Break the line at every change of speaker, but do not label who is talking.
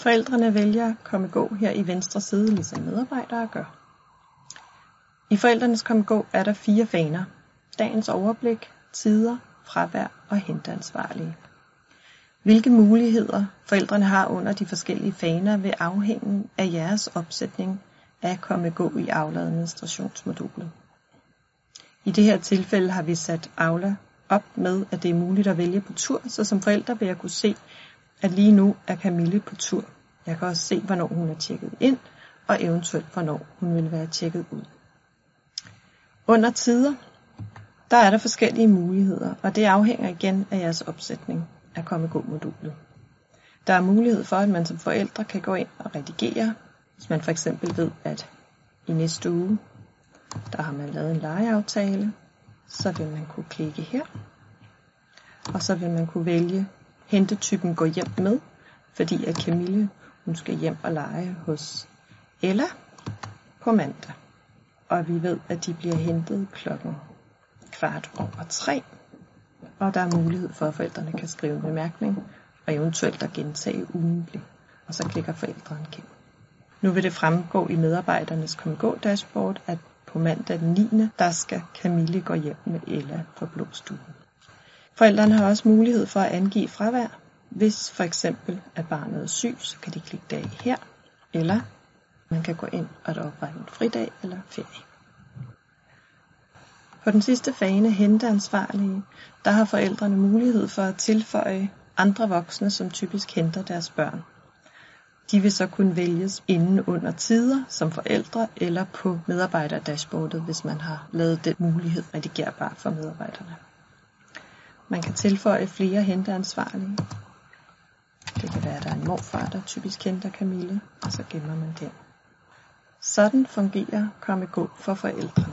Forældrene vælger komme gå her i venstre side, ligesom medarbejdere gør. I forældrenes komme gå er der fire faner. Dagens overblik, tider, fravær og henteansvarlige. Hvilke muligheder forældrene har under de forskellige faner vil afhænge af jeres opsætning af komme gå i Aula administrationsmodulet. I det her tilfælde har vi sat Aula op med, at det er muligt at vælge på tur, så som forældre vil jeg kunne se, at lige nu er Camille på tur. Jeg kan også se, hvornår hun er tjekket ind, og eventuelt hvornår hun vil være tjekket ud. Under tider, der er der forskellige muligheder, og det afhænger igen af jeres opsætning af komme gå modulet. Der er mulighed for, at man som forældre kan gå ind og redigere, hvis man for eksempel ved, at i næste uge, der har man lavet en legeaftale, så vil man kunne klikke her, og så vil man kunne vælge hentetypen går hjem med, fordi at Camille hun skal hjem og lege hos Ella på mandag. Og vi ved, at de bliver hentet klokken kvart over tre, og der er mulighed for, at forældrene kan skrive en bemærkning, og eventuelt at gentage ugentlig, og så klikker forældrene gennem. Nu vil det fremgå i medarbejdernes kom dashboard, at på mandag den 9. der skal Camille gå hjem med Ella på blåstuen. Forældrene har også mulighed for at angive fravær. Hvis for eksempel at barnet er syg, så kan de klikke dag her, eller man kan gå ind og oprette en fridag eller ferie. På den sidste fane hente ansvarlige, der har forældrene mulighed for at tilføje andre voksne, som typisk henter deres børn. De vil så kunne vælges inden under tider som forældre eller på medarbejderdashboardet, hvis man har lavet den mulighed redigerbar for medarbejderne. Man kan tilføje flere henteansvarlige. Det kan være, at der er en morfar, der typisk henter Camille, og så gemmer man den. Sådan fungerer komme gå for forældre.